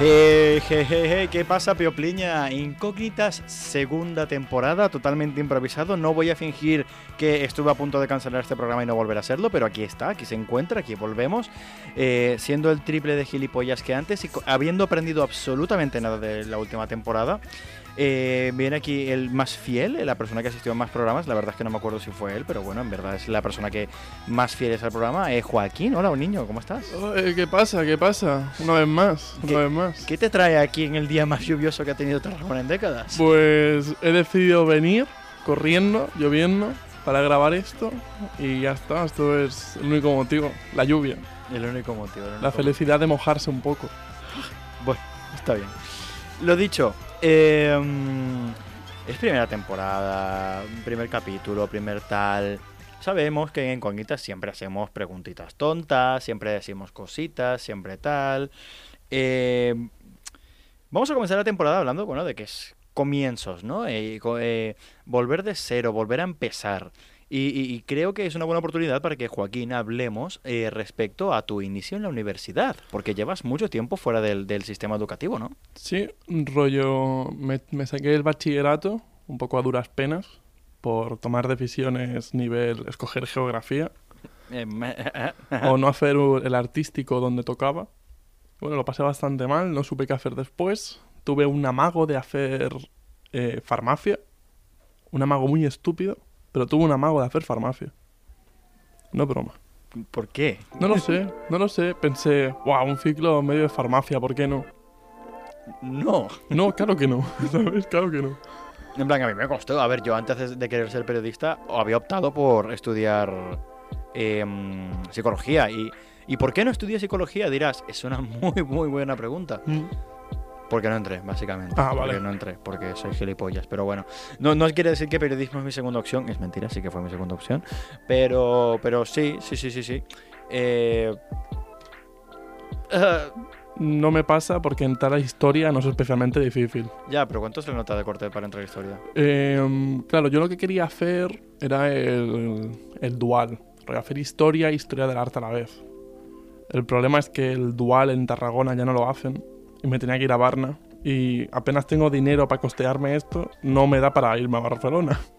¿Qué pasa, Piopliña? Incógnitas, segunda temporada, totalmente improvisado. No voy a fingir que estuve a punto de cancelar este programa y no volver a hacerlo, pero aquí está, aquí se encuentra, aquí volvemos, eh, siendo el triple de gilipollas que antes y habiendo aprendido absolutamente nada de la última temporada. Eh, viene aquí el más fiel, la persona que asistió a más programas. La verdad es que no me acuerdo si fue él, pero bueno, en verdad es la persona que más fiel es al programa. Eh, Joaquín, hola, un niño, ¿cómo estás? Oye, ¿Qué pasa? ¿Qué pasa? Una vez más, una vez más. ¿Qué te trae aquí en el día más lluvioso que ha tenido Tarragona en décadas? Pues he decidido venir corriendo, lloviendo, para grabar esto y ya está. Esto es el único motivo, la lluvia, El único motivo. el la único felicidad de mojarse un poco. Bueno, está bien. Lo dicho, mm, es primera temporada, primer capítulo, primer tal. Sabemos que en Incógnitas siempre hacemos preguntitas tontas, siempre decimos cositas, siempre tal. Eh, vamos a comenzar la temporada hablando, bueno, de que es comienzos, ¿no? Eh, eh, volver de cero, volver a empezar. Y, y- y creo que es una buena oportunidad para que Joaquín hablemos eh, respecto a tu inicio en la universidad, porque llevas mucho tiempo fuera del, del sistema educativo, ¿no? Sí, rollo, me, me saqué el bachillerato un poco a duras penas por tomar decisiones nivel escoger geografía me- o no hacer el artístico donde tocaba. Bueno, lo pasé bastante mal, no supe qué hacer después. Tuve un amago de hacer eh, farmacia. Un amago muy estúpido, pero tuve un amago de hacer farmacia. No broma. ¿Por qué? No lo sé, no lo sé. Pensé, wow, un ciclo medio de farmacia, ¿por qué no? No. No, claro que no, ¿sabes? Claro que no. En plan, a mí me costó. A ver, yo antes de- querer ser periodista había optado por estudiar em, psicología. Y, ¿Y por qué no estudié psicología? Dirás, es una muy, muy buena pregunta. Porque no entré, básicamente. Ah, vale. Porque no entré, porque soy gilipollas. Pero bueno, no, no quiere decir que periodismo es mi segunda opción. Es mentira, sí que fue mi segunda opción. Pero, pero sí, sí, sí, sí, sí. Eh, No me pasa porque entrar a historia no es especialmente difícil. ya, pero ¿cuánto es la nota de corte para entrar a historia? Em, claro, yo lo que quería hacer era el, el dual. Hacer historia e historia del arte a la vez. El problema es que el dual en Tarragona ya no lo hacen y me tenía que ir a Barna. Y apenas tengo dinero para costearme esto, no me da para irme a Barcelona.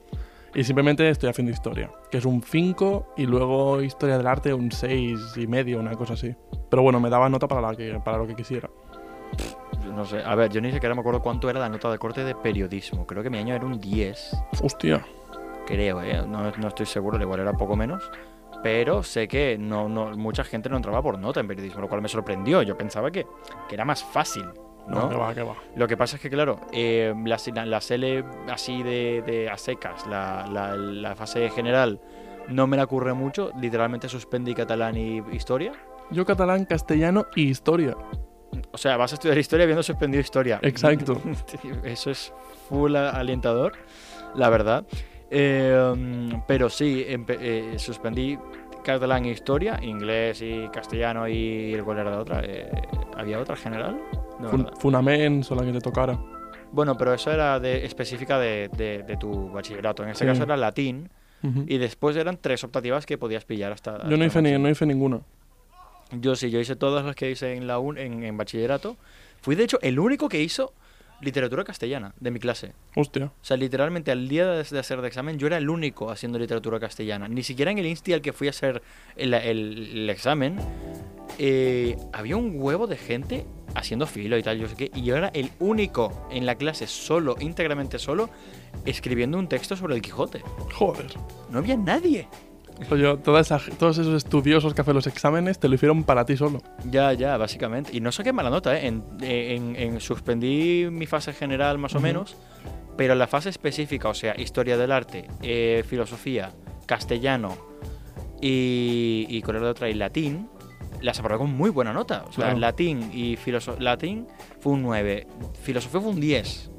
Y simplemente estoy haciendo historia, que es un 5 y luego historia del arte un 6 y medio, una cosa así. Pero bueno, me daba nota para, la que, para lo que quisiera. No sé, a ver, yo ni siquiera me acuerdo cuánto era la nota de corte de periodismo. Creo que mi año era un 10, Hostia. creo, ¿eh? No, no estoy seguro, igual era poco menos. Pero sé que no, no, mucha gente no entraba por nota en periodismo, lo cual me sorprendió. Yo pensaba que, que era más fácil, No, ¿no? que va, que va. Lo que pasa es que, claro, eh, la, la, la SL así de, de a secas, la, la, la fase general, no me la ocurre mucho. Literalmente suspendí catalán y historia. Yo catalán, castellano y historia. O sea, vas a estudiar historia habiendo suspendido historia. Exacto. Eso es full a- alentador, la verdad. Eh, pero sí, eh, suspendí catalán e historia, inglés y castellano y el era la otra. Eh, ¿Había otra general? No, Fun- ¿verdad? Funamen, son la que te tocara. Bueno, pero eso era de, específica de, de- de tu bachillerato. En este Sí. caso era latín Ujú. y después eran tres optativas que podías pillar hasta. Yo no hasta hice, ni, no hice ninguna. Yo sí, yo hice todas las que hice en la un, en, en bachillerato. Fui de hecho el único que hizo literatura castellana de mi clase. Hostia. O sea, literalmente al día de, de hacer el examen yo era el único haciendo literatura castellana. Ni siquiera en el insti al que fui a hacer el, el- el examen eh, había un huevo de gente haciendo filo y tal, yo sé qué. Y yo era el único en la clase solo, íntegramente solo, escribiendo un texto sobre el Quijote. Joder. No había nadie. Rollo, toda esa- todos esos estudiosos que hacen los exámenes te lo hicieron para ti solo. Ya, ya, básicamente. Y no saqué mala nota, ¿eh? En, en- en- suspendí mi fase general más o Ujú. menos, pero la fase específica, o sea, historia del arte, eh, filosofía, castellano y, y con el otra y latín, las aprobé con muy buena nota. O sea, Claro. latín y latín fue un 9, filosofía fue un 10.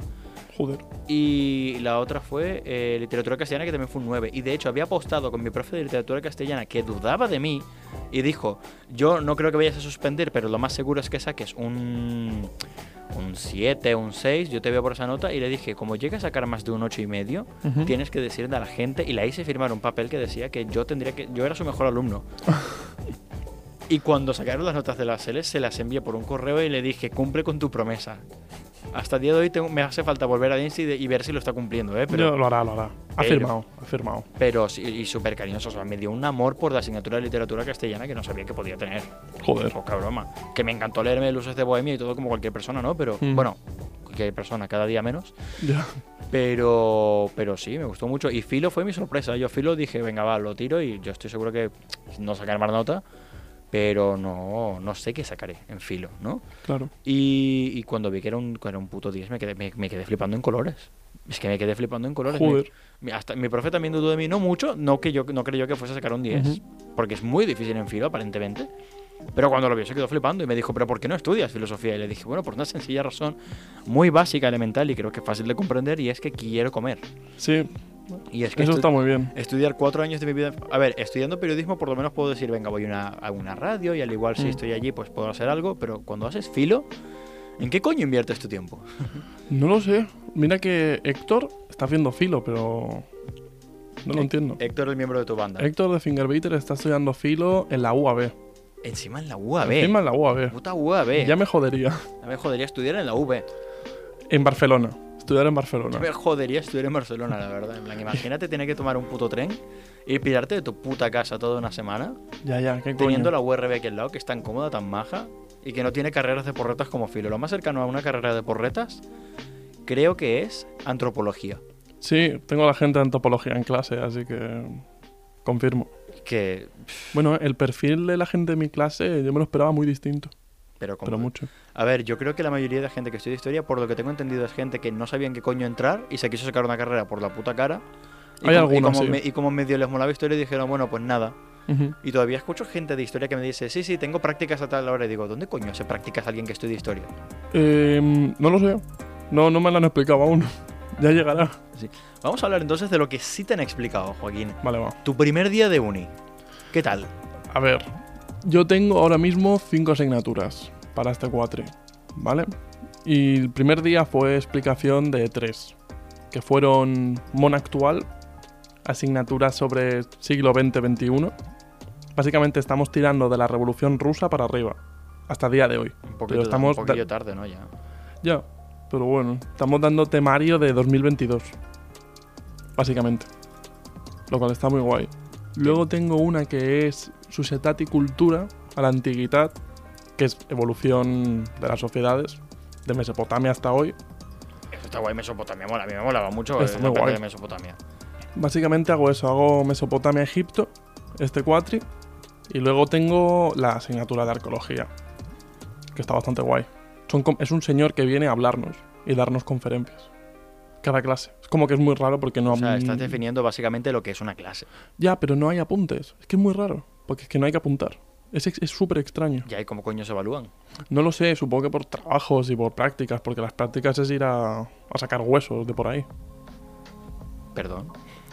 Joder. Y la otra fue eh, literatura castellana, que también fue un 9. Y de hecho, había apostado con mi profe de literatura castellana que dudaba de mí y dijo: Yo no creo que vayas a suspender, pero lo más seguro es que saques un, un 7, un 6. Yo te veo por esa nota. Y le dije: Como llegas a sacar más de un 8 y medio, tienes que decirle a la gente. Y la hice firmar un papel que decía que yo tendría que. Yo era su mejor alumno. Y cuando sacaron las notas de las L, se las envié por un correo y le dije, cumple con tu promesa. Hasta el día de hoy tengo- me hace falta volver a Dinsi y, ver si lo está cumpliendo, ¿eh? Pero Pero, lo hará, lo hará. Ha firmado, ha firmado. pero sí, y súper cariñoso. O sea, me dio un amor por la asignatura de literatura castellana que no sabía que podía tener. Joder. Poca broma. Que me encantó leerme Luces de Bohemia y todo como cualquier persona, ¿no? Pero, Mm. bueno, cualquier persona, cada día menos. Ya. Pero, pero sí, me gustó mucho. Y Filo fue mi sorpresa. Yo Filo dije, venga, va, lo tiro y yo estoy seguro que no sacaré más nota. Pero no, no sé qué sacaré en Filo, ¿no? Claro. Y, y cuando vi que era un, que era un puto 10, me quedé, me, me quedé flipando en colores. Es que me quedé flipando en colores. Joder. Mi- hasta, mi profe también dudó de mí, no mucho, no que yo no creyó que fuese a sacar un 10, porque es muy difícil en filo, aparentemente. Pero cuando lo vio se quedó flipando y me dijo, pero ¿por qué no estudias filosofía? Y le dije, bueno, por una sencilla razón, muy básica, elemental y creo que fácil de comprender, y es que quiero comer. Sí, Y es que eso está muy bien. estudiar cuatro años de mi vida. A ver, estudiando periodismo, por lo menos puedo decir, venga, voy a una, a una radio y al igual si Mm. estoy allí, pues puedo hacer algo. Pero cuando haces filo, ¿en qué coño inviertes tu tiempo? No lo sé. Mira que Héctor está haciendo filo, pero. No lo entiendo. Héctor, el miembro de tu banda. Héctor de Fingerbeater está estudiando filo en la UAB. Encima en la UAB. Encima en la UAB. Puta UAB. Ya me jodería. Ya me jodería estudiar en la UB. En Barcelona. Estudiar en Barcelona. Me jodería estudiar en Barcelona, la verdad. En plan, imagínate tener que tomar un puto tren y pirarte de tu puta casa toda una semana, Ya, ya, qué coño. teniendo la URB aquí al lado, que es tan cómoda, tan maja, y que no tiene carreras de porretas como filo. Lo más cercano a una carrera de porretas, creo que es antropología. Sí, tengo a la gente de antropología en clase, así que. Confirmo. Que. Bueno, el perfil de la gente de mi clase yo me lo esperaba muy distinto, Pero, como- pero mucho. A ver, yo creo que la mayoría de gente que estudia historia, por lo que tengo entendido, es gente que no sabía en qué coño entrar y se quiso sacar una carrera por la puta cara. Y Hay como, y algunos, como sí. me- y como medio les molaba historia, dijeron, bueno, pues nada. Y todavía escucho gente de historia que me dice, sí, sí, tengo prácticas a tal hora. Y digo, ¿dónde coño hace prácticas alguien que estudia historia? Em, no lo sé. No, no me lo han explicado aún. ya llegará. Vamos a hablar entonces de lo que sí te han explicado, Joaquín. Vale, va. Tu primer día de uni. ¿Qué tal? A ver, yo tengo ahora mismo cinco asignaturas para este cuatri, ¿vale? Y el primer día fue explicación de tres, que fueron Mon Actual, asignaturas sobre siglo XX-XXI. Básicamente estamos tirando de la Revolución Rusa para arriba, hasta el día de hoy. Un poquito, Pero estamos un poquillo da- tarde, ¿no? Ya. Ya, pero bueno, estamos dando temario de 2022, básicamente. Lo cual está muy guay. Luego tengo una que es Societat y Cultura a la Antigüedad, que es evolución de las sociedades, de Mesopotamia hasta hoy. Eso está guay, Mesopotamia mola. A mí me molaba mucho Está muy guay. de Mesopotamia. Básicamente hago eso, hago Mesopotamia, Egipto, este cuatri, y luego tengo la asignatura de arqueología, que está bastante guay. Son es un señor que viene a hablarnos y darnos conferencias. Cada clase. Es como que es muy raro porque no... O sea, estás definiendo básicamente lo que es una clase. Ya, pero no hay apuntes. Es que es muy raro, porque es que no hay que apuntar. Es súper extraño. ¿y cómo coño se evalúan? No lo sé, supongo que por trabajos y por prácticas, porque las prácticas es ir a, a sacar huesos de por ahí. Perdón.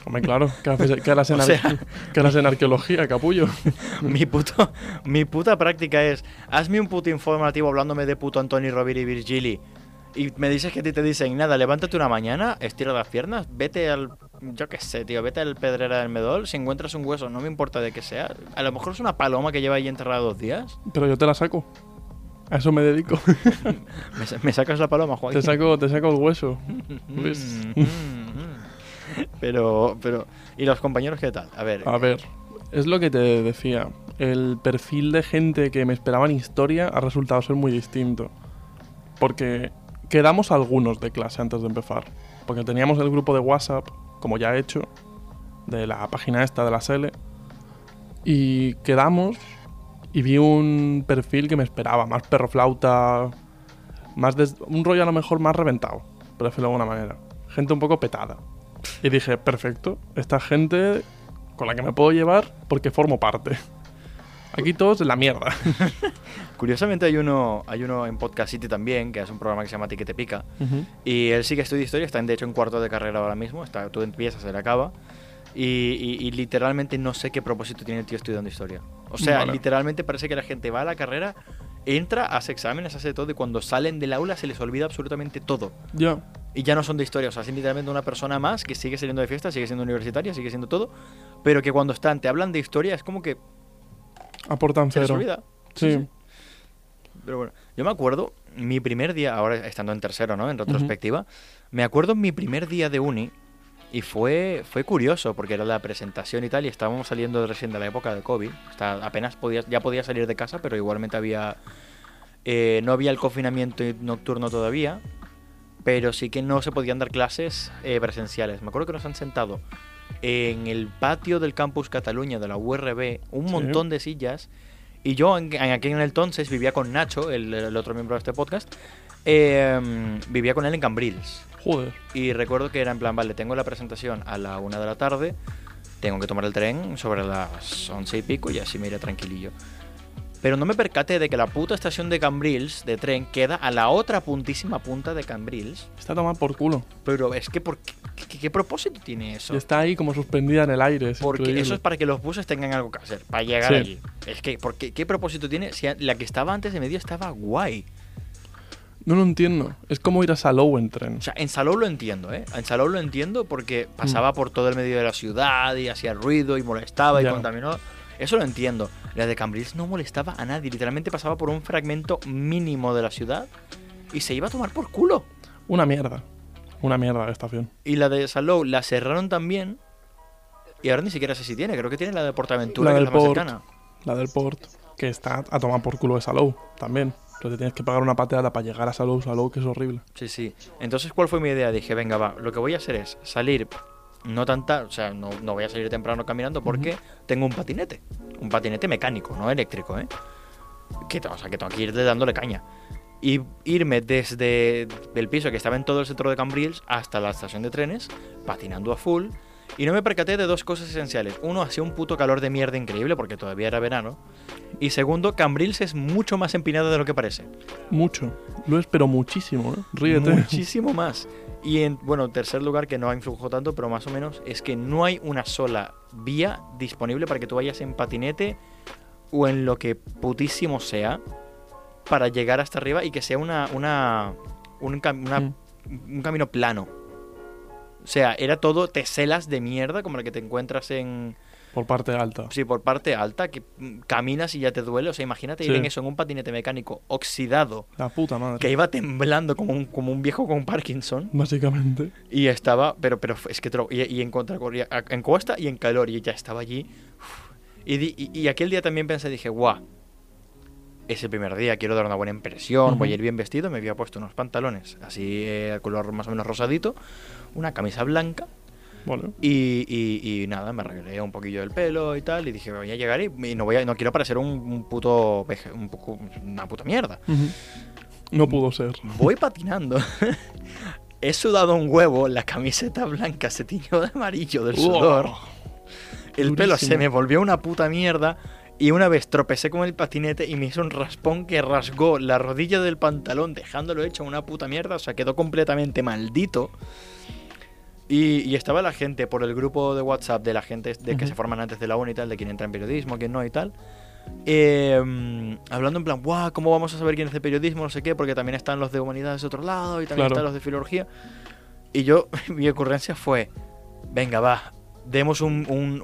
Hombre, claro, ¿qué haces- qué harás en, O ar- sea- qué harás en arqueología, capullo? mi, puto, mi puta práctica es, hazme un puto informativo hablándome de puto Antoni Rovira y Virgili. Y me dices que a ti te dicen, nada, levántate una mañana, estira las piernas, vete al, yo qué sé, tío, vete al Pedrera del Medol, si encuentras un hueso, no me importa de qué sea. A lo mejor es una paloma que lleva ahí enterrada dos días. Pero yo te la saco. A eso me dedico. ¿Me, sa- me sacas la paloma, Joaquín? te, saco, te saco el hueso. ¿Ves? Mm, mm, mm. Pero, pero, ¿y los compañeros qué tal? A ver, A ver, es lo que te decía. El perfil de gente que me esperaba en historia ha resultado ser muy distinto. Porque quedamos algunos de clase antes de empezar. Porque teníamos el grupo de WhatsApp, como ya he hecho, de la página esta de la SL. Y quedamos y vi un perfil que me esperaba, más perro flauta, más des- un rollo a lo mejor más reventado, por decirlo de alguna manera. Gente un poco petada. Y dije, perfecto, esta gente con la que me puedo llevar porque formo parte. Aquí todos la mierda. Curiosamente hay uno, hay uno en Podcast City también, que es un programa que se llama Ti que te pica. Ujú. Y él sí que estudia historia, está en, de hecho en cuarto de carrera ahora mismo, está, tú empiezas, él acaba. Y, y- y literalmente no sé qué propósito tiene el tío estudiando historia. O sea, Vale. literalmente parece que la gente va a la carrera, entra, hace exámenes, hace todo, y cuando salen del aula se les olvida absolutamente todo. Ya. Y ya no son de historia, o sea, es literalmente una persona más que sigue saliendo de fiesta, sigue siendo universitaria, sigue siendo todo, pero que cuando están, te hablan de historia, es como que Aportan cero. olvida. Sí. Pero bueno, yo me acuerdo, mi primer día, ahora estando en tercero, ¿no? En retrospectiva, me acuerdo mi primer día de uni y fue, fue curioso porque era la presentación y tal y estábamos saliendo recién de la época de COVID. Apenas podías, ya podía salir de casa, pero igualmente había... eh, no había el confinamiento nocturno todavía, pero sí que no se podían dar clases eh, presenciales. Me acuerdo que nos han sentado en el patio del campus Cataluña de la URB un Sí. montón de sillas y yo en, en aquel entonces vivía con Nacho, el, el otro miembro de este podcast, eh, vivía con él en Cambrils. Joder. Y recuerdo que era en plan, vale, tengo la presentación a la una de la tarde, tengo que tomar el tren sobre las once y pico y así me iré tranquilillo. Pero no me percaté de que la puta estación de Cambrils, de tren, queda a la otra puntísima punta de Cambrils. Está tomada por culo. Pero es que, ¿por qué, qué, qué propósito tiene eso? Y está ahí como suspendida en el aire. Es Porque increíble. eso es para que los buses tengan algo que hacer, para llegar Sí. allí. Es que, ¿por qué, ¿qué propósito tiene? Si la que estaba antes de medio estaba guay. No lo entiendo. Es como ir a Salou en tren. O sea, en Salou lo entiendo, ¿eh? En Salou lo entiendo porque Mm. pasaba por todo el medio de la ciudad y hacía ruido y molestaba y contaminó. Eso lo entiendo. La de Cambrils no molestaba a nadie. Literalmente pasaba por un fragmento mínimo de la ciudad y se iba a tomar por culo. Una mierda. Una mierda la estación. Y la de Salou la cerraron también. Y ahora ni siquiera sé si tiene. Creo que tiene la de Portaventura, La que es la más cercana. La del port, que está a tomar por culo de Salou también. Entonces tienes que pagar una pateada para llegar a Salou, Salou, que es horrible. Sí, sí. Entonces, ¿cuál fue mi idea? Dije, venga, va, lo que voy a hacer es salir, no tanta, o sea, no, no voy a salir temprano caminando porque tengo un patinete. Un patinete mecánico, no eléctrico, ¿eh? Que, o sea, que tengo que ir dándole caña. Y irme desde el piso que estaba en todo el centro de Cambrils hasta la estación de trenes, patinando a full. Y no me percaté de dos cosas esenciales. Uno, hacía un puto calor de mierda increíble porque todavía era verano. Y segundo, Cambrils es mucho más empinada de lo que parece. Mucho. Lo es, pero muchísimo, ¿eh? Ríete. Muchísimo más. Y en, bueno, tercer lugar, que no influjo tanto, pero más o menos, es que no hay una sola vía disponible para que tú vayas en patinete o en lo que putísimo sea para llegar hasta arriba y que sea una, una, un, cam- una- Mm. un camino plano. O sea, era todo teselas de mierda como la que te encuentras en... Por parte alta. Sí, por parte alta, que caminas y ya te duele. O sea, imagínate ir Sí. en eso, en un patinete mecánico oxidado, La puta madre. que iba temblando como un, como un viejo con Parkinson. Básicamente. Y estaba, pero, pero es que y, y en contracorria- a- en costa y en calor, y ya estaba allí. Y, y, y aquel día también pensé, dije, guau, es el primer día, quiero dar una buena impresión, voy a ir bien vestido, me había puesto unos pantalones así, eh, color más o menos rosadito, una camisa blanca, Bueno. y, y- y nada, me arreglé un poquillo el pelo y tal, y dije, voy a llegar y, y no voy a, no quiero parecer un, un puto, un poco, una puta mierda. Ujú. No pudo ser. Voy patinando. He sudado un huevo, la camiseta blanca se tiñó de amarillo del sudor. El pelo durísimo. se me volvió una puta mierda. Y una vez tropecé con el patinete y me hizo un raspón que rasgó la rodilla del pantalón, dejándolo hecho una puta mierda. O sea, quedó completamente maldito. Y, y estaba la gente por el grupo de WhatsApp de la gente de que se forman antes de la uni y tal, de quién entra en periodismo, quién no y tal. eh, hablando en plan, guau, ¿cómo vamos a saber quién es de periodismo? No sé qué, porque también están los de humanidades de otro lado y también Claro. están los de filología. Y yo, mi ocurrencia fue, venga, va, demos un- un-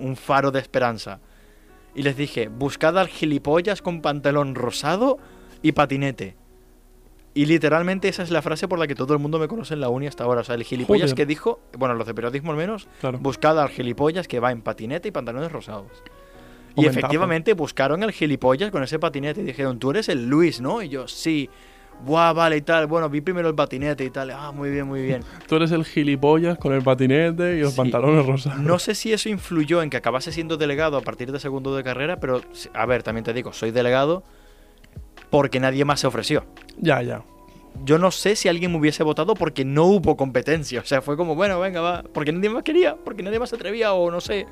un faro de esperanza. Y les dije, buscad al gilipollas con pantalón rosado y patinete. Y literalmente esa es la frase por la que todo el mundo me conoce en la uni hasta ahora. O sea, el gilipollas Joder. que dijo, bueno, los de periodismo al menos, Claro. buscad al gilipollas que va en patinete y pantalones rosados. Y efectivamente buscaron al gilipollas con ese patinete y dijeron, tú eres el Luis, ¿no? Y yo, sí. Buah, vale y tal. Bueno, vi primero el patinete y tal. Ah, muy bien, muy bien. Tú eres el gilipollas con el patinete y los Sí. pantalones rosados. No sé si eso influyó en que acabase siendo delegado a partir de segundo de carrera, pero a ver, también te digo, soy delegado porque nadie más se ofreció. Ya, ya. yo no sé si alguien me hubiese votado porque no hubo competencia. O sea, fue como, bueno, venga, va. Porque nadie más quería, porque nadie más se atrevía o no sé.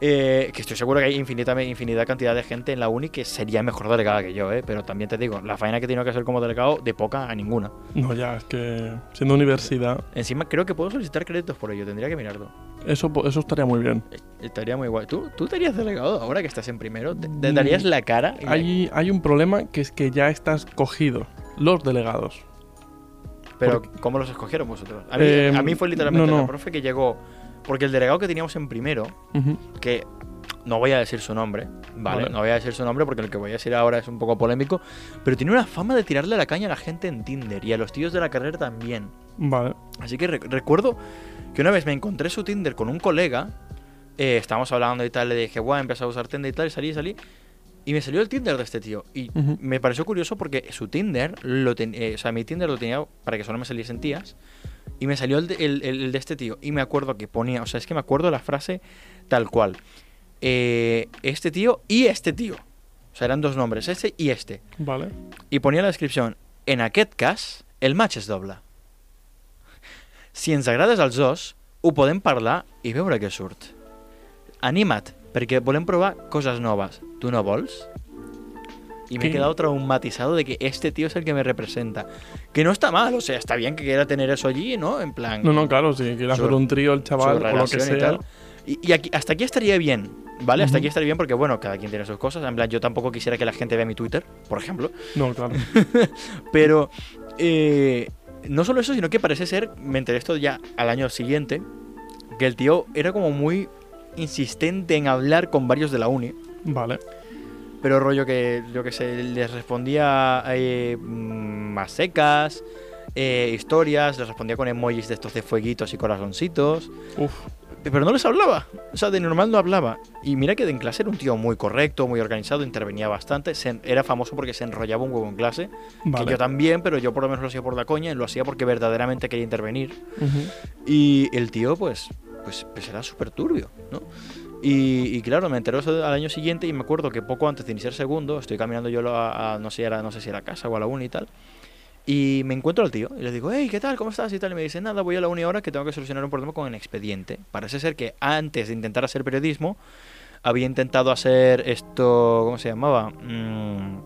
Eh, que estoy seguro que hay infinita, infinidad cantidad de gente en la uni que sería mejor delegada que yo, ¿eh? Pero también te digo, la faena que tengo que hacer como delegado, de poca a ninguna. No, ya, es que siendo universidad, Encima creo que puedo solicitar créditos por ello, tendría que mirarlo. eso, eso estaría muy bien. Estaría muy guay. ¿Tú, tú te harías delegado ahora que estás en primero? ¿Te, te Mm, darías la cara? la- Hay, hay un problema que es que ya estás cogido. Los delegados. Pero, ¿cómo los escogieron vosotros? A mí, Eh, a mí fue literalmente no, no. la profe que llegó. Porque el delegado que teníamos en primero, que no voy a decir su nombre, ¿vale? Vale. No voy a decir su nombre porque el que voy a decir ahora es un poco polémico, pero tiene una fama de tirarle la caña a la gente en Tinder y a los tíos de la carrera también. Vale. Así que re- recuerdo que una vez me encontré su Tinder con un colega, eh, estábamos hablando y tal, le dije, guau, empecé a usar Tinder y tal, y salí, salí, y me salió el Tinder de este tío. Y Ujú. me pareció curioso porque su Tinder, lo ten- eh, o sea, mi Tinder lo tenía para que solo me saliesen tías, y me salió el de, el- el- de este tío, y me acuerdo que ponía, o sea, es que me acuerdo la frase tal cual. Eh, este tío y este tío. O sea, eran dos nombres, este y este. Vale. I ponia la descripció En aquest cas, el match es doble. Si ens agrades els dos, ho podem parlar i veure què surt. Anima't, perquè volem provar coses noves. Tu no vols? Y me he quedado traumatizado de que este tío es el que me representa. Que no está mal, o sea, está bien que quiera tener eso allí, ¿no? En plan... No, no, claro, si quiere Su- hacer un trío el chaval o lo que y sea. tal. Y, y aquí, hasta aquí estaría bien, ¿vale? Hasta aquí estaría bien porque, bueno, cada quien tiene sus cosas. En plan, yo tampoco quisiera que la gente vea mi Twitter, por ejemplo. No, claro. Pero eh, no solo eso, sino que parece ser, me enteré esto ya al año siguiente, que el tío era como muy insistente en hablar con varios de la uni. Vale. Pero rollo que, yo que sé, les respondía eh, mm, más secas, eh, historias, les respondía con emojis de estos de fueguitos y corazoncitos. Uf. Pero no les hablaba. O sea, de normal no hablaba. Y mira que en clase era un tío muy correcto, muy organizado, intervenía bastante. se era famoso porque se enrollaba un huevo en clase. Vale. Que yo también, pero yo por lo menos lo hacía por la coña. y Lo hacía porque verdaderamente quería intervenir. Y el tío, pues, pues, pues era súper turbio, ¿no? Y, y claro, me enteró eso al año siguiente y me acuerdo que poco antes de iniciar segundo, estoy caminando yo a, a- no, sé, era, no sé si era a casa o a la uni y tal. Y me encuentro al tío y le digo, hey, ¿qué tal? ¿Cómo estás? Y tal. Y me dice, nada, voy a la uni ahora que tengo que solucionar un problema con el expediente. Parece ser que antes de intentar hacer periodismo, había intentado hacer esto, ¿cómo se llamaba? Mm,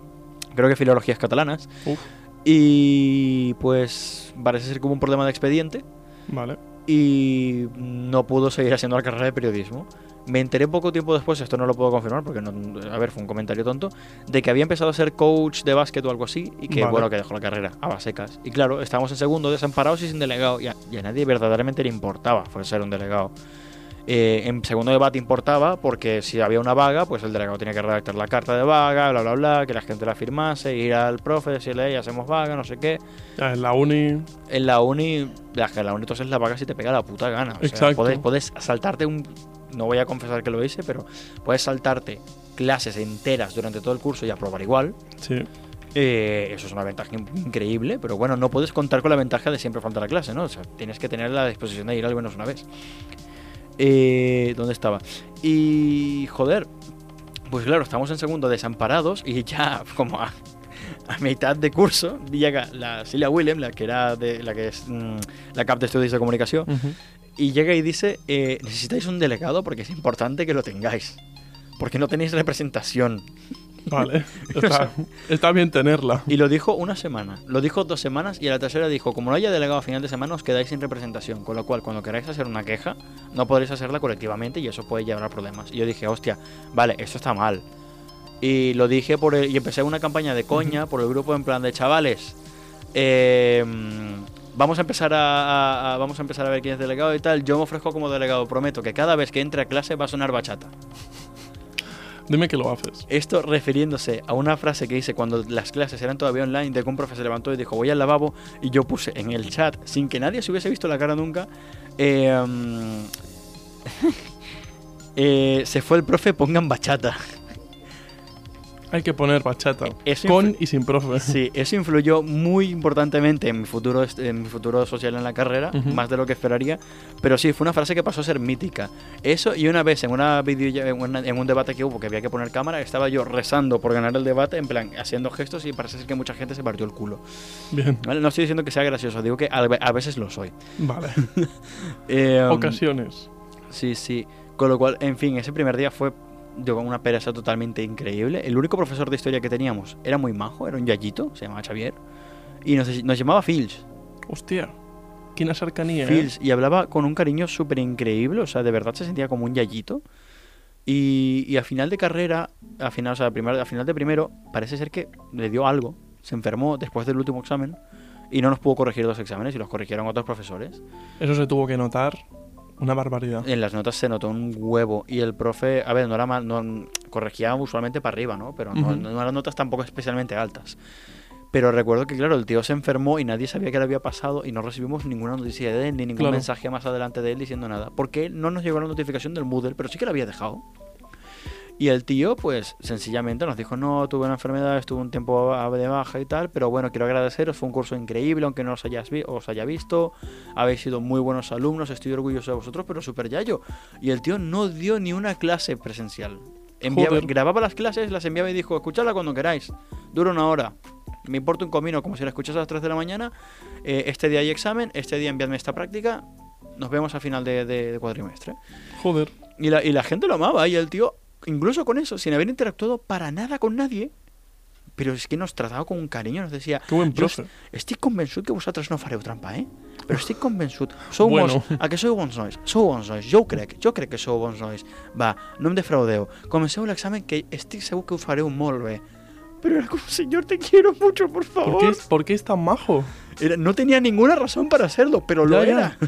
creo que filologías catalanas. Uf. Y pues parece ser que hubo un problema de expediente Vale. Y no pudo seguir haciendo la carrera de periodismo. Me enteré poco tiempo después, esto no lo puedo confirmar porque, no, a ver, fue un comentario tonto, de que había empezado a ser coach de básquet o algo así y que, Vale. bueno, que dejó la carrera a basecas. Y claro, estábamos en segundo, desamparados y sin delegado. Y a, y a nadie verdaderamente le importaba fue ser un delegado. Eh, en segundo debate importaba porque si había una vaga, pues el delegado tenía que redactar la carta de vaga, bla, bla, bla, que la gente la firmase, ir al profe, decirle, "Ey, hacemos vaga, no sé qué. Ya, en la uni. En la uni, la, en la uni entonces la vaga si te pega la puta gana. O sea, Exacto. puedes, puedes saltarte un. No voy a confesar que lo hice, pero puedes saltarte clases enteras durante todo el curso y aprobar igual. Sí. Eh, eso es una ventaja in- increíble, pero bueno, no puedes contar con la ventaja de siempre faltar a clase, ¿no? O sea, tienes que tener la disposición de ir al menos una vez. Eh, ¿Dónde estaba? Y joder, pues claro, estamos en segundo desamparados y ya como a, a mitad de curso llega la Celia Willem, la que era de la que es mm, la cap de estudios de comunicación, y llega y dice eh, necesitáis un delegado porque es importante que lo tengáis, porque no tenéis representación. Vale. Está, está bien tenerla. Y lo dijo una semana, lo dijo dos semanas y a la tercera dijo, como no haya delegado a final de semana os quedáis sin representación, con lo cual cuando queráis hacer una queja no podréis hacerla colectivamente y eso puede llevar a problemas. Y yo dije, hostia, vale, esto está mal. Y lo dije por el- y empecé una campaña de coña por el grupo en plan de chavales. eh, vamos a empezar a, a- a- vamos a empezar a ver quién es delegado y tal. Yo me ofrezco como delegado, prometo que cada vez que entre a clase va a sonar bachata. Dime que lo haces. Esto refiriéndose a una frase que hice cuando las clases eran todavía online, de que un profe se levantó y dijo voy al lavabo y yo puse en el chat, sin que nadie se hubiese visto la cara nunca, mm, eh, se fue el profe, pongan bachata. Hay que poner bachata. Eso con y sin profe. Sí, eso influyó muy importantemente en mi futuro, en mi futuro social en la carrera, Ujú. más de lo que esperaría. Pero sí, fue una frase que pasó a ser mítica. Eso y una vez en una video, en, una- en un debate que hubo que había que poner cámara, estaba yo rezando por ganar el debate, en plan haciendo gestos y parece ser que mucha gente se partió el culo. Bien. ¿vale? No estoy diciendo que sea gracioso, digo que a, a veces lo soy. Vale. Eh, Ocasiones. Sí, sí. Con lo cual, en fin, ese primer día fue de una pereza totalmente increíble. El único profesor de historia que teníamos era muy majo, era un yayito, se llamaba Xavier. Y nos, nos llamaba Fils. Hostia. Qué cercanía. ¿eh? Fils. Y hablaba con un cariño súper increíble, o sea, de verdad se sentía como un yayito. Y, y a final de carrera, a final, o sea, primero, a final de primero, parece ser que le dio algo. Se enfermó después del último examen y no nos pudo corregir dos exámenes y los corrigieron otros profesores. Eso se tuvo que notar. Una barbaridad. En las notas se notó un huevo y el profe, a ver, no era mal, no, corregía usualmente para arriba, ¿no? Pero no, no eran notas tampoco especialmente altas. Pero recuerdo que, claro, el tío se enfermó y nadie sabía qué le había pasado y no recibimos ninguna noticia de él ni ningún Claro. mensaje más adelante de él diciendo nada. Porque no nos llegó la notificación del Moodle, pero sí que la había dejado. Y el tío, pues, sencillamente nos dijo, no, tuve una enfermedad, estuve un tiempo de baja y tal, pero bueno, quiero agradeceros, fue un curso increíble, aunque no os, hayas vi- os haya visto, habéis sido muy buenos alumnos, estoy orgulloso de vosotros, pero súper yayo. Y el tío no dio ni una clase presencial. Enviaba- grababa las clases, las enviaba y dijo, escuchadla cuando queráis, dura una hora. Me importa un comino, como si la escuchas a las 3 de la mañana. eh, este día hay examen, este día enviadme esta práctica. Nos vemos a final de, de- de cuatrimestre. Joder. Y la, y la gente lo amaba. Y el tío, incluso con eso, sin haber interactuado para nada con nadie, pero es que nos trataba con un cariño. Nos decía, Qué buen "Jo profe. estic convençut que vosaltres no fareu trampa, eh? Però estic convençut. Sou Bueno. bons, a que sou bons nois? Sou bons nois, jo ho crec, jo crec que sou bons nois. Va, no em defraudeu. Comenceu l'examen que estic segur que ho fareu molt bé. Pero era como, señor, te quiero mucho, por favor. ¿Por qué, es, ¿Por qué es tan majo? Era- no tenía ninguna razón para hacerlo, pero lo ya. era.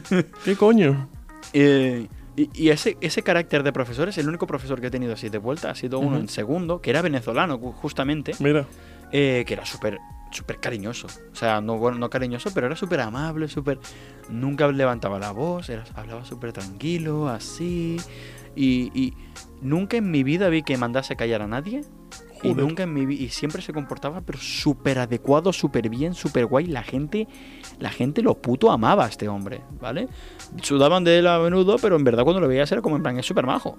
¿Qué coño? Eh, y y ese, ese carácter de profesor es el único profesor que he tenido así de vuelta. Ha sido uno Ujú. en segundo, que era venezolano, ju- justamente, Mira. eh, que era súper súper cariñoso. O sea, no, bueno, no cariñoso, pero era súper amable, súper... Nunca levantaba la voz, era- hablaba súper tranquilo, así. Y, y nunca en mi vida vi que mandase callar a nadie. Y Joder. nunca en mi vida... Y siempre se comportaba, pero súper adecuado, súper bien, súper guay. La gente, la gente lo puto amaba a este hombre, ¿vale? Sudaban de él a menudo, pero en verdad cuando lo veías era como en plan, es súper majo.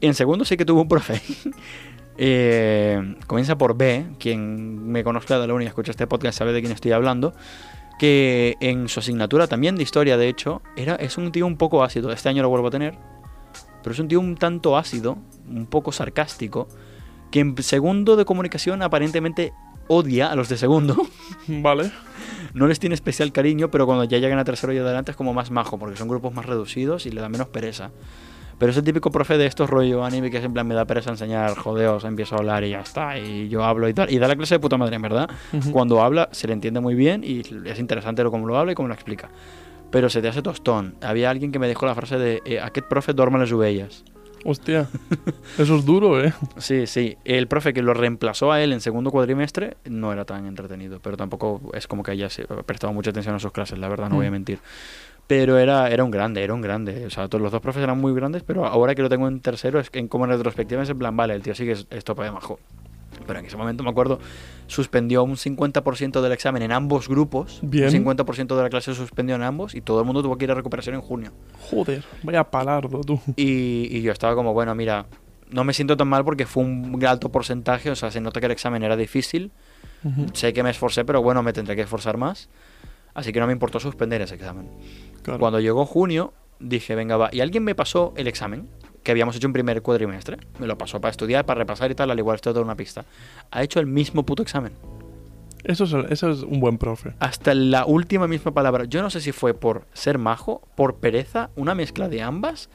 En segundo sí que tuvo un profe. Eh, comienza por B, quien me conozca de la uni y escucha este podcast sabe de quién estoy hablando. Que en su asignatura también de historia, de hecho, era, es un tío un poco ácido. Este año lo vuelvo a tener. Pero es un tío un tanto ácido, un poco sarcástico, que en segundo de comunicación aparentemente odia a los de segundo. Vale. No les tiene especial cariño, pero cuando ya llegan a tercero y adelante es como más majo, porque son grupos más reducidos y le da menos pereza. Pero es el típico profe de estos rollo anime que es en plan me da pereza enseñar, jodeos, empiezo a hablar y ya está, y yo hablo y tal. Y da la clase de puta madre, en verdad. Cuando habla se le entiende muy bien y es interesante lo cómo lo habla y cómo lo explica. Pero se te hace tostón. Había alguien que me dijo la frase de eh, aquest profe dorme les ovelles. Hostia. Eso es duro, ¿eh? Sí, sí. El profe que lo reemplazó a él en segundo cuatrimestre no era tan entretenido, pero tampoco es como que haya prestado mucha atención a sus clases, la verdad, no voy a Mm. mentir. Pero era, era un grande, era un grande. O sea, todos los dos profes eran muy grandes, pero ahora que lo tengo en tercero, es que en, como en retrospectiva es en plan, vale, el tío sí que es, es tope de majo. Pero en ese momento me acuerdo, suspendió un 50% del examen en ambos grupos. Bien. Un 50% de la clase suspendió en ambos y todo el mundo tuvo que ir a recuperación en junio. Joder. Vaya palardo, tú. Y, y yo estaba como, bueno, mira, no me siento tan mal porque fue un alto porcentaje, o sea, se nota que el examen era difícil, sé que me esforcé, pero bueno, me tendré que esforzar más, así que no me importó suspender ese examen. Claro. Cuando llegó junio, dije, venga, va, y alguien me pasó el examen que habíamos hecho en primer cuatrimestre, me lo pasó para estudiar, para repasar y tal, al igual esto de una pista. Ha hecho el mismo puto examen, Eso es, eso es un buen profe. hasta la última misma palabra. Yo no sé si fue por ser majo, por pereza, una mezcla de ambas,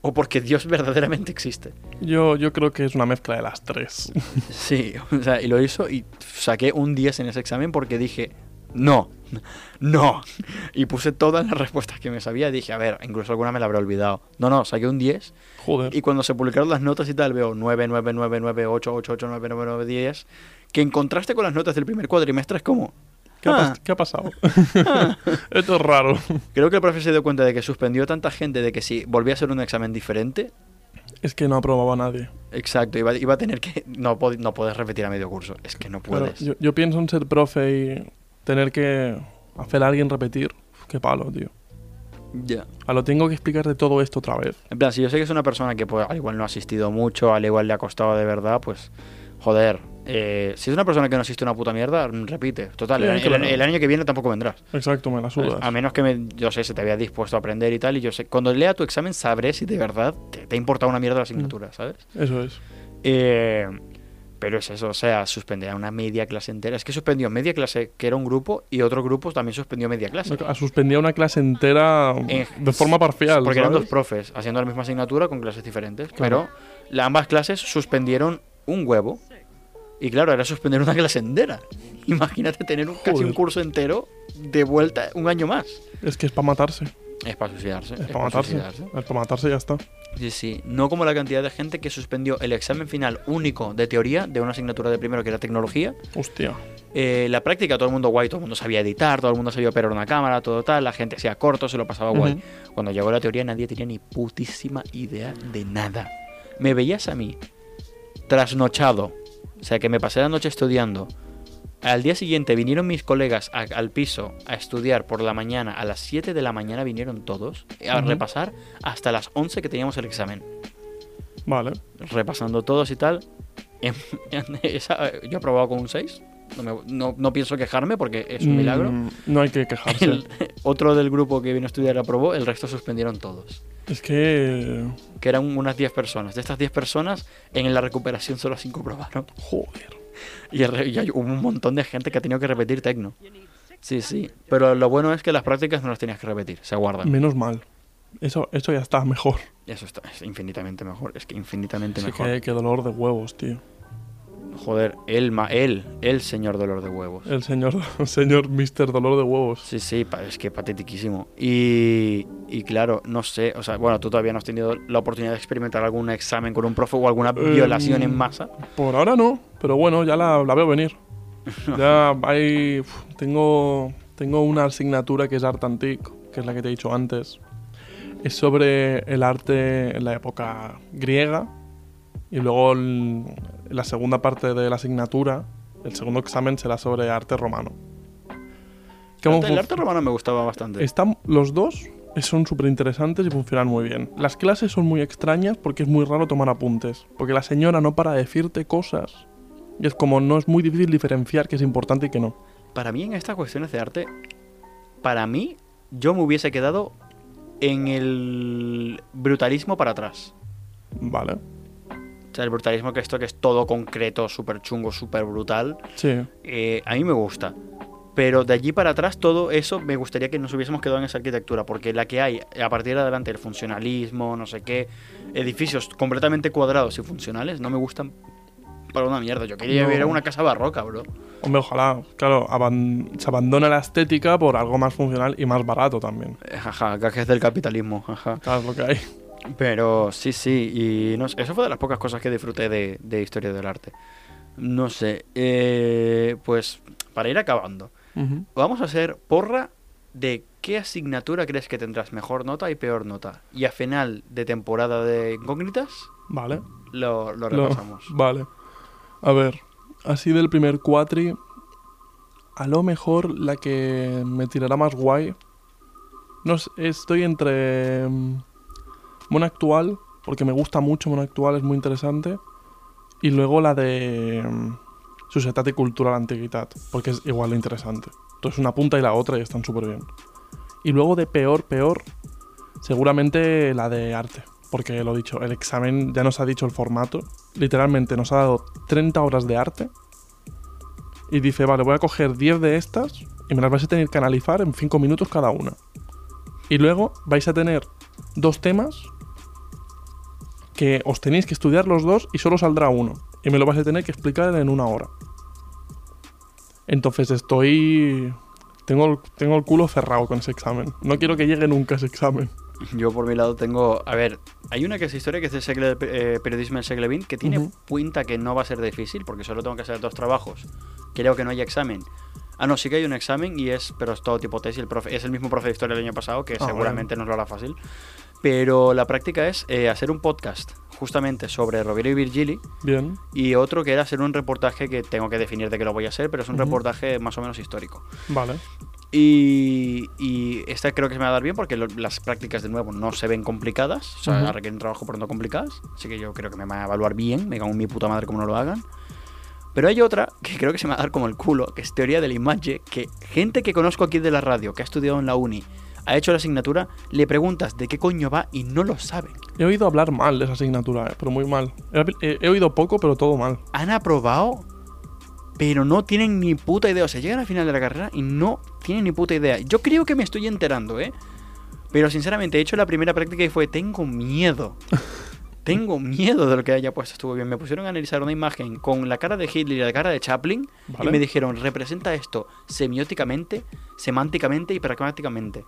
o porque Dios verdaderamente existe. Yo, yo creo que es una mezcla de las tres. Sí, o sea, y lo hizo y saqué un 10 en ese examen porque dije, no, no. Y puse todas las respuestas que me sabía y dije, a ver, incluso alguna me la habré olvidado. No, no, saqué un 10 Joder. y cuando se publicaron las notas y tal veo 9, 9, 9, 9, 8, 8, 8, 9, 9, 9, 10, que en contraste con las notas del primer cuatrimestre es como... ¿Qué, ha, ah, pas- qué ha pasado? Esto es raro. creo que el profe se dio cuenta de que suspendió tanta gente de que si volvía a ser un examen diferente, Es que no aprobaba a nadie. Exacto, iba, iba a tener que... No, no puedes repetir a medio curso. Es que no puedes. yo, yo pienso en ser profe y tener que hacer a alguien repetir. Qué palo, tío. Ya. A lo tengo que explicar de todo esto otra vez. En plan, si yo sé que es una persona que pues, al igual no ha asistido mucho, al igual le ha costado de verdad, pues... Joder, eh, si es una persona que no asiste una puta mierda, mm, repite. Total, Sí, el, el- claro. el año que viene tampoco vendrás. Exacto, me la sudas. A menos que me, yo sé, se te había dispuesto a aprender y tal, y yo sé, cuando lea tu examen sabré si de verdad te, te ha importado una mierda la asignatura, ¿sabes? Eso es. Eh, pero es eso, o sea, suspender a una media clase entera. Es que suspendió media clase, que era un grupo, y otro grupo también suspendió media clase. Ha suspendido una clase entera Eh, de forma parcial. Porque eran dos profes haciendo la misma asignatura con clases diferentes. Claro. Pero ambas clases suspendieron un huevo. Y claro, era suspender una clase entera. Imagínate tener un, casi un curso entero de vuelta un año más. Es que es para matarse. Es para suicidarse. Es es para pa' matarse. suicidarse. Es para matarse y ya está. Sí, sí. No como la cantidad de gente que suspendió el examen final único de teoría de una asignatura de primero que era tecnología. Hostia. Eh, la práctica, todo el mundo guay, todo el mundo sabía editar, todo el mundo sabía operar una cámara, todo tal. La gente hacía corto, se lo pasaba guay. Cuando llegó la teoría, nadie tenía ni putísima idea de nada. Me veías a mí, trasnochado. O sea, que me pasé la noche estudiando. Al día siguiente vinieron mis colegas a- al piso a estudiar por la mañana. A las 7 de la mañana vinieron todos a repasar hasta las 11 que teníamos el examen. Vale. repasando todos y tal. Esa- yo he aprobado con un 6. No, me- no- no pienso quejarme porque es un milagro. Mm, no hay que quejarse. El- otro del grupo que vino a estudiar aprobó, el resto suspendieron todos. Es que. Que eran unas 10 personas. De estas 10 personas, en la recuperación solo 5 probaron. Joder. Y, el re- y hay- hubo un montón de gente que ha tenido que repetir tecno. Sí, sí. Pero lo bueno es que las prácticas no las tenías que repetir, se guardan. Menos mal. Eso, eso ya está mejor. Eso está, es infinitamente mejor. Es que infinitamente Sí, mejor. que, que dolor de huevos, tío. Joder, él, ma- él, el señor dolor de huevos. El señor, el señor Mister Dolor de Huevos. Sí, sí, es que patetiquísimo. Y, y claro, no sé, o sea, bueno, tú todavía no has tenido la oportunidad de experimentar algún examen con un profe o alguna Eh, violación en masa. Por ahora no, pero bueno, ya la, la veo venir. Ya hay. tengo, tengo una asignatura que es Art Antique, que es la que te he dicho antes. Es sobre el arte en la época griega. Y luego el- la segunda parte de la asignatura, el segundo examen será sobre arte romano. ¿Cómo El arte romano me gustaba bastante. Están los dos son súper interesantes y funcionan muy bien. Las clases son muy extrañas porque es muy raro tomar apuntes. Porque la señora no para de decirte cosas. Y es como no es muy difícil diferenciar qué es importante y qué no. Para mí, en estas cuestiones de arte, para mí, yo me hubiese quedado en el brutalismo para atrás. Vale. O sea, el brutalismo que esto que es todo concreto, súper chungo, súper brutal. Sí. eh, a mí me gusta. Pero de allí para atrás, todo eso me gustaría que nos hubiésemos quedado en esa arquitectura, porque la que hay a partir de adelante, el funcionalismo, no sé qué, edificios completamente cuadrados y funcionales, no me gustan para una mierda. Yo quería No. vivir en una casa barroca, bro. Hombre, ojalá. Claro, aban- se abandona la estética por algo más funcional y más barato también. Eh, Jaja, gajes del capitalismo, jaja. Claro, es lo que hay. Pero sí, sí, y no sé, eso fue de las pocas cosas que disfruté de, de historia del arte. No sé, eh, pues para ir acabando, vamos a hacer porra de qué asignatura crees que tendrás mejor nota y peor nota. Y a final de temporada de incógnitas Vale. lo, lo Lo- repasamos. vale. A ver, así del primer cuatri, a lo mejor la que me tirará más guay. No sé, estoy entre Mono Actual, porque me gusta mucho Mono Actual, es muy interesante. Y luego la de mm, Societat y Cultura de Antiguitat, porque es igual de interesante. Entonces una punta y la otra y están súper bien. Y luego de peor, peor, seguramente la de arte. Porque lo dicho, el examen ya nos ha dicho el formato. Literalmente nos ha dado 30 horas de arte. Y dice, vale, voy a coger 10 de estas y me las vais a tener que analizar en 5 minutos cada una. Y luego vais a tener dos temas que os tenéis que estudiar los dos y solo saldrá uno. Y me lo vais a tener que explicar en una hora. Entonces estoy... Tengo el, tengo el culo cerrado con ese examen. No quiero que llegue nunca ese examen. Yo por mi lado tengo, a ver, hay una que es historia que es de segle- eh, periodismo del siglo XX que tiene pinta que no va a ser difícil porque solo tengo que hacer dos trabajos. Creo que no hay examen. Ah, no, sí que hay un examen y es, pero es todo tipo tesis. El profe, es el mismo profe de historia del año pasado que Ah, seguramente nos lo hará fácil. pero la práctica es eh, hacer un podcast justamente sobre Roberto y Virgili Bien. y otro que era hacer un reportaje que tengo que definir de qué lo voy a hacer, pero es un Ujú. reportaje más o menos histórico. Vale. Y, y esta creo que se me va a dar bien porque lo- las prácticas de nuevo no se ven complicadas, o sea, Ujú. requieren trabajo pero no complicadas, así que yo creo que me van a evaluar bien, me cago en mi puta madre como no lo hagan. Pero hay otra que creo que se me va a dar como el culo, que es teoría de la imagen, que gente que conozco aquí de la radio, que ha estudiado en la uni, ha hecho la asignatura, le preguntas de qué coño va y no lo saben. He oído hablar mal de esa asignatura, eh, pero muy mal. He, oído poco, pero todo mal. Han aprobado, pero no tienen ni puta idea. O sea, llegan al final de la carrera y no tienen ni puta idea. Yo creo que me estoy enterando, ¿eh? Pero sinceramente, he hecho la primera práctica y fue, tengo miedo. Tengo miedo de lo que haya puesto. Estuvo bien. Me pusieron a analizar una imagen con la cara de Hitler y la cara de Chaplin Vale. y me dijeron, representa esto semióticamente, semánticamente y pragmáticamente.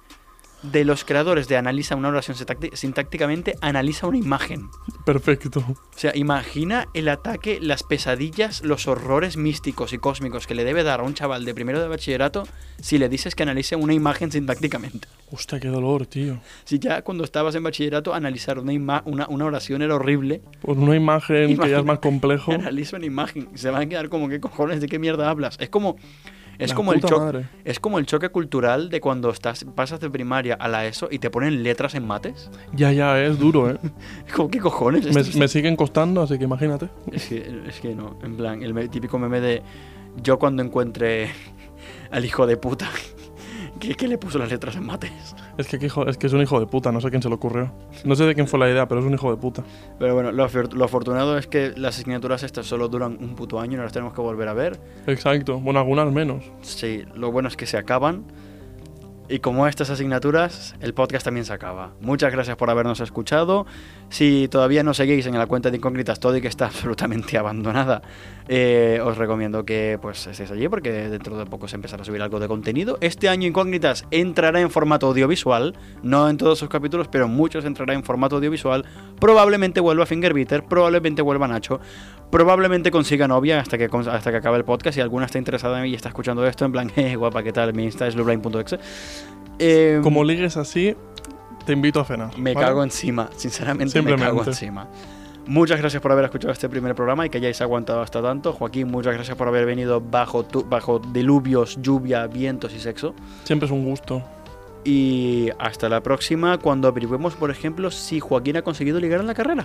De los creadores de analiza una oración sintácticamente, analiza una imagen. Perfecto. O sea, imagina el ataque, las pesadillas, los horrores místicos y cósmicos que le debe dar a un chaval de primero de bachillerato si le dices que analice una imagen sintácticamente. Hostia, qué dolor, tío. Si ya cuando estabas en bachillerato analizar una, ima- una, una oración era horrible, Por una imagen que ya es más complejo. analiza una imagen. Se van a quedar como, ¿qué cojones? ¿De qué mierda hablas? Es como... Es La como, el choque, es como el choque cultural de cuando estás, pasas de primaria a la ESO y te ponen letras en mates. Ya, ya, es duro, ¿eh? Como, ¿qué cojones? me, es- me siguen costando, así que imagínate. Es que, es que no, en plan, el típico meme de yo cuando encuentre al hijo de puta que, que le puso las letras en mates. Es que, hijo- es que es un hijo de puta, no sé quién se le ocurrió. No sé de quién fue la idea, pero es un hijo de puta. Pero bueno, lo, lo afortunado es que las asignaturas estas solo duran un puto año y no las tenemos que volver a ver. Exacto. Bueno, algunas menos. Sí, lo bueno es que se acaban. Y como estas asignaturas, el podcast también se acaba. Muchas gracias por habernos escuchado. Si todavía no seguís en la cuenta de Incógnitas Todo y que está absolutamente abandonada, eh, os recomiendo que pues estéis allí porque dentro de poco se empezará a subir algo de contenido. Este año Incógnitas entrará en formato audiovisual, no en todos sus capítulos, pero muchos entrará en formato audiovisual. Probablemente vuelva Fingerbeater, probablemente vuelva Nacho, probablemente consiga novia hasta que, hasta que acabe el podcast. Si alguna está interesada en mí y está escuchando esto, en plan, eh, guapa, ¿qué tal? Mi Insta es blueblind.exe. Eh, Como ligues así, te invito a cenar. me ¿vale? cago encima, sinceramente me cago encima. Muchas gracias por haber escuchado este primer programa y que hayáis aguantado hasta tanto. Joaquín, muchas gracias por haber venido bajo, tu- bajo diluvios, lluvia, vientos y sexo. Siempre es un gusto. Y hasta la próxima cuando averiguemos, por ejemplo, si Joaquín ha conseguido ligar en la carrera.